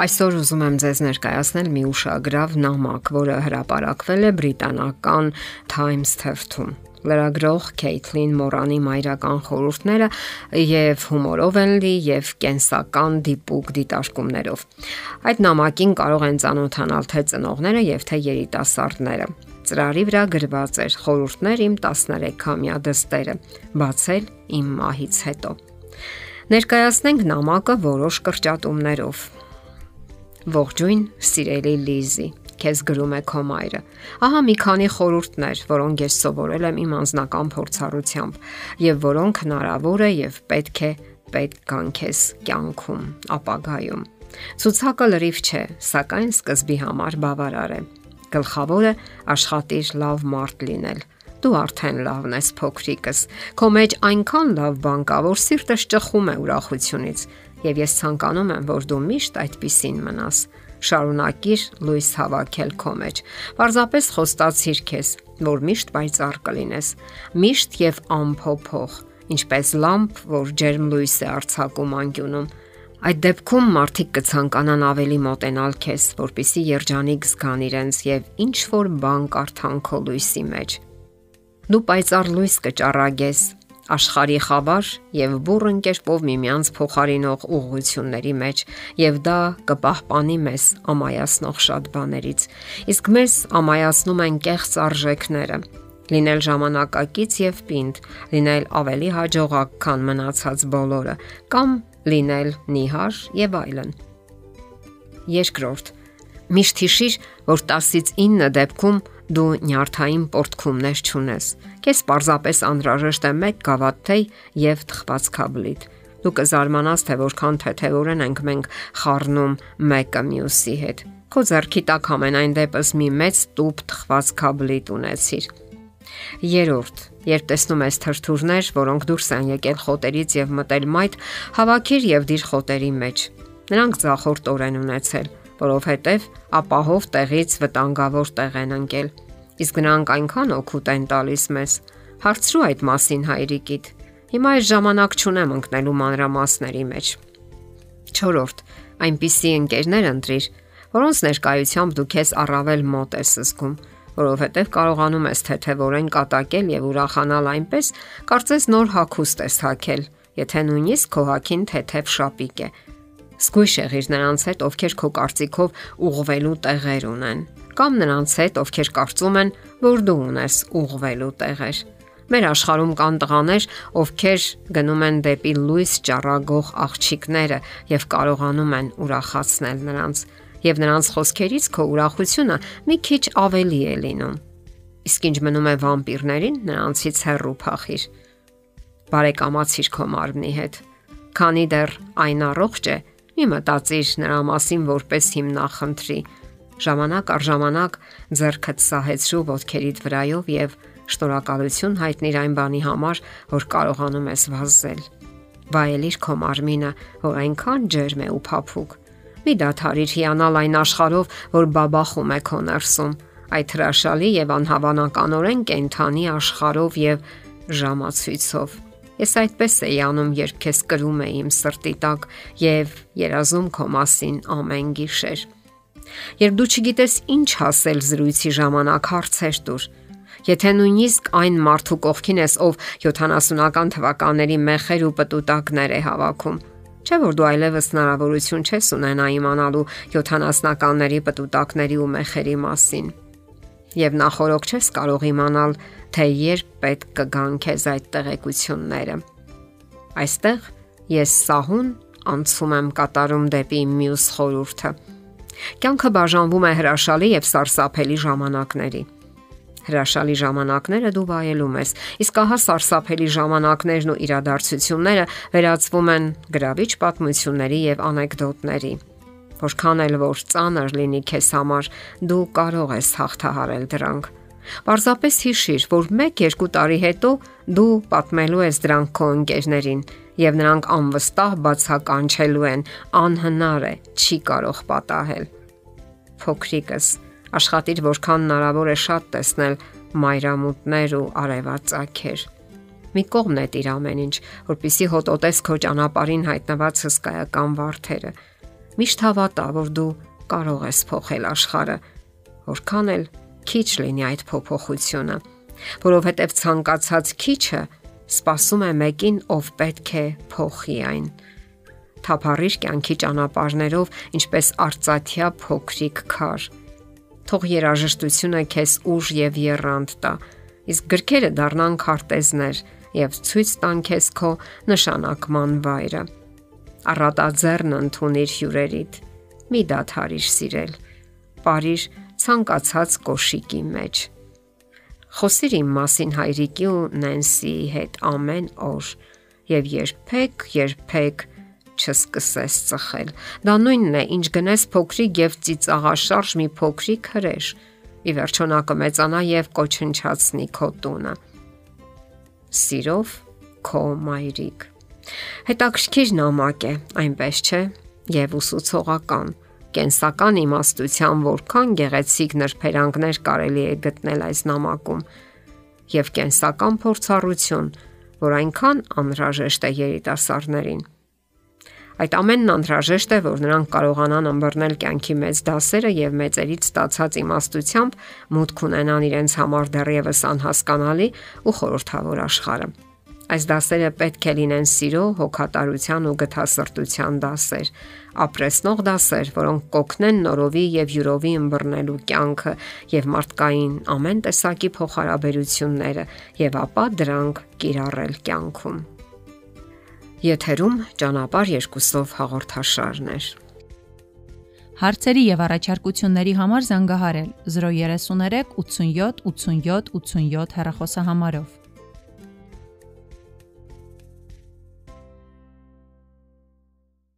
Այսօր ուզում եմ ձեզ ներկայացնել մի ուշագրավ նամակ, որը հրապարակվել է բրիտանական Times թերթում։ Լրագրող Քեյթլին Մորանի մայրական խորհուրդները եւ հումորով են լի եւ կենսական դիպուկ դիտարկումներով։ Այդ նամակին կարող են ճանոթանալ թե ծնողները եւ թե երիտասարդները։ Ծրարի վրա գրված էր խորհուրդներ իմ 13-ամյա դստերը, բացել իմ մահից հետո։ Ներկայացնենք նամակը որոշ կրճատումներով Ողջույն, սիրելի Լիզի, քեզ գրում է քո մայրը։ Ահա մի քանի խորհուրդներ, որոնք ես սովորել եմ իմ անձնական փորձառությամբ եւ որոնք հնարավոր է եւ պետք է պետք կան քեզ կյանքում, ապագայում։ Ցուցակը լրիվ չէ, սակայն սկզբի համար բավարար է։ Գլխավորը աշխատիր լավ մարդ լինել դու արդեն լավն ես փոքրիկս։ Քո մեջ այնքան լավ բան կա, որ սիրտս ճխում է ուրախությունից եւ ես ցանկանում եմ, որ դու միշտ այդպիսին մնաս։ Շարունակիր լույս հավաքել քո մեջ։ Պարզապես խոստացիր քեզ, որ միշտ պայծառ կլինես, միշտ եւ անփոփոխ, ինչպես լամպ, որ ջերմ լույս է արձակում անկյունում։ Այդ դեպքում մարդիկ կցանկանան ավելի մոտենալ քեզ, որpիսի երջանիկ զգան իրենց եւ ինչ որ բան կարդան քո լույսի մեջ։ Դու պայծառ լույս կճառագես, աշխարհի խավար եւ բուրըն կերպով միմյանց փոխարինող ուղղությունների մեջ եւ դա կպահպանի մեզ ամայացնող շատ բաներից իսկ մեզ ամայացնում են կեղծ արժեքները լինել ժամանակակից եւ պինդ լինել ավելի հաջողակ քան մնացած բոլորը կամ լինել նիհար եւ այլն երկրորդ. Միշտ հիշիր որ 10-ից 9 դեպքում դու նյարդային պորտքումներ չունես։ Քեզ պարզապես անհրաժեշտ է մեկ գավաթ թեյ եւ թխված քաբլիթ։ Դու կզարմանաս, թե որքան թեթևորեն ենք մենք խառնում մեկը մյուսի հետ։ Քո зерքի տակ ամենայն դեպս մի մեծ տուփ թխված քաբլիթ ունեցիր։ Երորդ, երբ տեսնում ես թրթուրներ, որոնք դուրս են եկել խոտերից եւ մտել մայթ, հավաքիր եւ դիր խոտերի մեջ։ Նրանք ցախորտ օրեն ունեցել որովհետև ապահով տեղից վտանգավոր տեղ են ընկել։ Իսկ նրանք այնքան օգուտ են տալիս մեզ։ Հարցրու այդ մասին հայրիկիդ։ Հիմա այս ժամանակ չունեմ ընկնելու մանրամասների մեջ։ 4. Այնպիսի ընկերներ ընտրիր, որոնց ներկայությամբ դու քեզ առավել մոտ ես զգում, որովհետև կարողանում ես թեթևորեն կատակել եւ ուրախանալ այնպես, կարծես նոր հագուստ ես հագել, եթե նույնիսկ քո հագին թեթև շապիկ է, Սկույշ եղիր նրանց հետ, ովքեր քո կարծիքով ուղղվելու տեղեր ունեն, կամ նրանց հետ, ովքեր կարծում են, որ դու ունես ուղղվելու տեղեր։ Մեր աշխարհում կան տղաներ, ովքեր գնում են դեպի լույս ճառագող աղջիկները եւ կարողանում են ուրախացնել նրանց, եւ նրանց խոսքերից քո ուրախությունը մի քիչ ավելի է լինում։ Իսկ ինչ մնում է վամպիրներին, նրանցից հեռու փախիր։ Բարեկամացիր քո մարմնի հետ։ Քանի դեռ այն առողջ է, Մի մտածիր նրա մասին որպես հիմնախնդրի։ Ժամանակ առ ժամանակ зерքդ սահեցրու ոդքերիդ վրայով եւ շնորհակալություն հայտնիր այն բանի համար, որ կարողանում ես վազել։ Վայելիր քո մարմինը, որ այնքան ջերմ է ու փափուկ։ Մի դադարիր հիանալ այն աշխարհով, որ բաբախում է քո ներսում, այդ հրաշալի եւ անհավանականորեն կենթանի աշխարհով եւ ժամացույցով։ Ես այդպես էի անում, երբ քեզ կրում էի իմ սրտի տակ եւ երազում քո մասին ամեն գիշեր։ Երբ դու չգիտես ինչ ասել զրույցի ժամանակ հարցեր դուր, Եթե նույնիսկ այն մարդու կողքին ես, ով 70-ական թվականների մեխեր ու պտուտակներ է հավաքում, չէ՞ որ դու այլևս հնարավորություն չես ունենա իմանալու 70-ականների պտուտակների ու մեխերի մասին եւ նախորոք չես կարող իմանալ, թե երբ պետք կգան քեզ այդ տեղեկությունները։ Այստեղ ես սահուն անցում եմ կատարում դեպի մյուս խորուրդը։ Կյանքը բաժանվում է հրաշալի եւ սարսափելի ժամանակների։ Հրաշալի ժամանակները դու վայելում ես, իսկ ահա սարսափելի ժամանակներն ու իրադարձությունները վերածվում են գրավիչ պատմությունների եւ անեկդոտների Որքան էլ որ ծանր լինի քեզ համար, դու կարող ես հաղթահարել դրանք։ Պարզապես հիշիր, որ 1-2 տարի հետո դու պատմելու ես դրանք քո ընկերներին եւ նրանք անվստահ բացականչելու են, անհնար է, չի կարող պատահել։ Փոքրիկս, աշխատիր որքան հնարավոր է շատ տեսնել մայրամուտներ ու արևածագեր։ Մի կողմ նետիր ամեն ինչ, որpիսի հոտոտես քո ճանապարհին հայտնված հսկայական վարդերը Միշտ հավատա, որ դու կարող ես փոխել աշխարհը, որքան էլ քիչ լինի այդ փոփոխությունը, որովհետև ցանկացած քիչը սпасում է մեկին, ով պետք է փոխի այն։ Թափառիր կյանքի ճանապարներով, ինչպես արծաթյա փոքրիկ քար։ Թող երաժշտությունը քեզ ուժ եւ երանդ տա, իսկ գրքերը դառնան քարտեզներ եւ ցույց տան քեզ քո նշանակման վայրը։ Առատաձեռն ընդունիր հյուրերիդ։ Մի դադարիր սիրել։ Պարիր ցանկացած կոշիկի մեջ։ Խոսիր իմ մասին հայրիկի ու Նենսիի հետ ամեն օր եւ երբեք, երբեք չսկսես ծխել։ Դա նույնն է, ինչ գնես փոքրիկ եւ ծիծաղաշարժ մի փոքրիկ հրեշ։ Ի վերջո նա կմեծանա եւ կոչնչացնի քո տունը։ Սիրով քո մայրիկ։ Հետաքրքիր նամակ է, այնպես չէ, եւ ուսուցողական կենսական իմաստության որքան գեղեցիկ նրբերանգներ կարելի է գտնել այս նամակում եւ կենսական փորձառություն, որ այնքան անհրաժեշտ է երիտասարդներին։ Այդ ամենն անհրաժեշտ է, որ նրանք կարողանան ըմբռնել կյանքի մեծ դասերը եւ մեծերից ստացած իմաստությամբ մուտք ունենան իրենց համար դեռևս անհասկանալի ու խորթավոր աշխարհը։ Այս դասերը պետք է լինեն սիրո, հոգատարության ու գթասրտության դասեր, ապրեսնող դասեր, որոնք կօգնեն նորովի եւ յուրովի ըմբռնելու կյանքը եւ մարդկային ամեն տեսակի փոխհարաբերությունները եւ ապա դրանք կիրառել կյանքում։ Եթերում ճանապար երկուսով հաղորդաշարներ։ Հարցերի եւ առաջարկությունների համար զանգահարել 033 87 87 87 հեռախոսահամարով։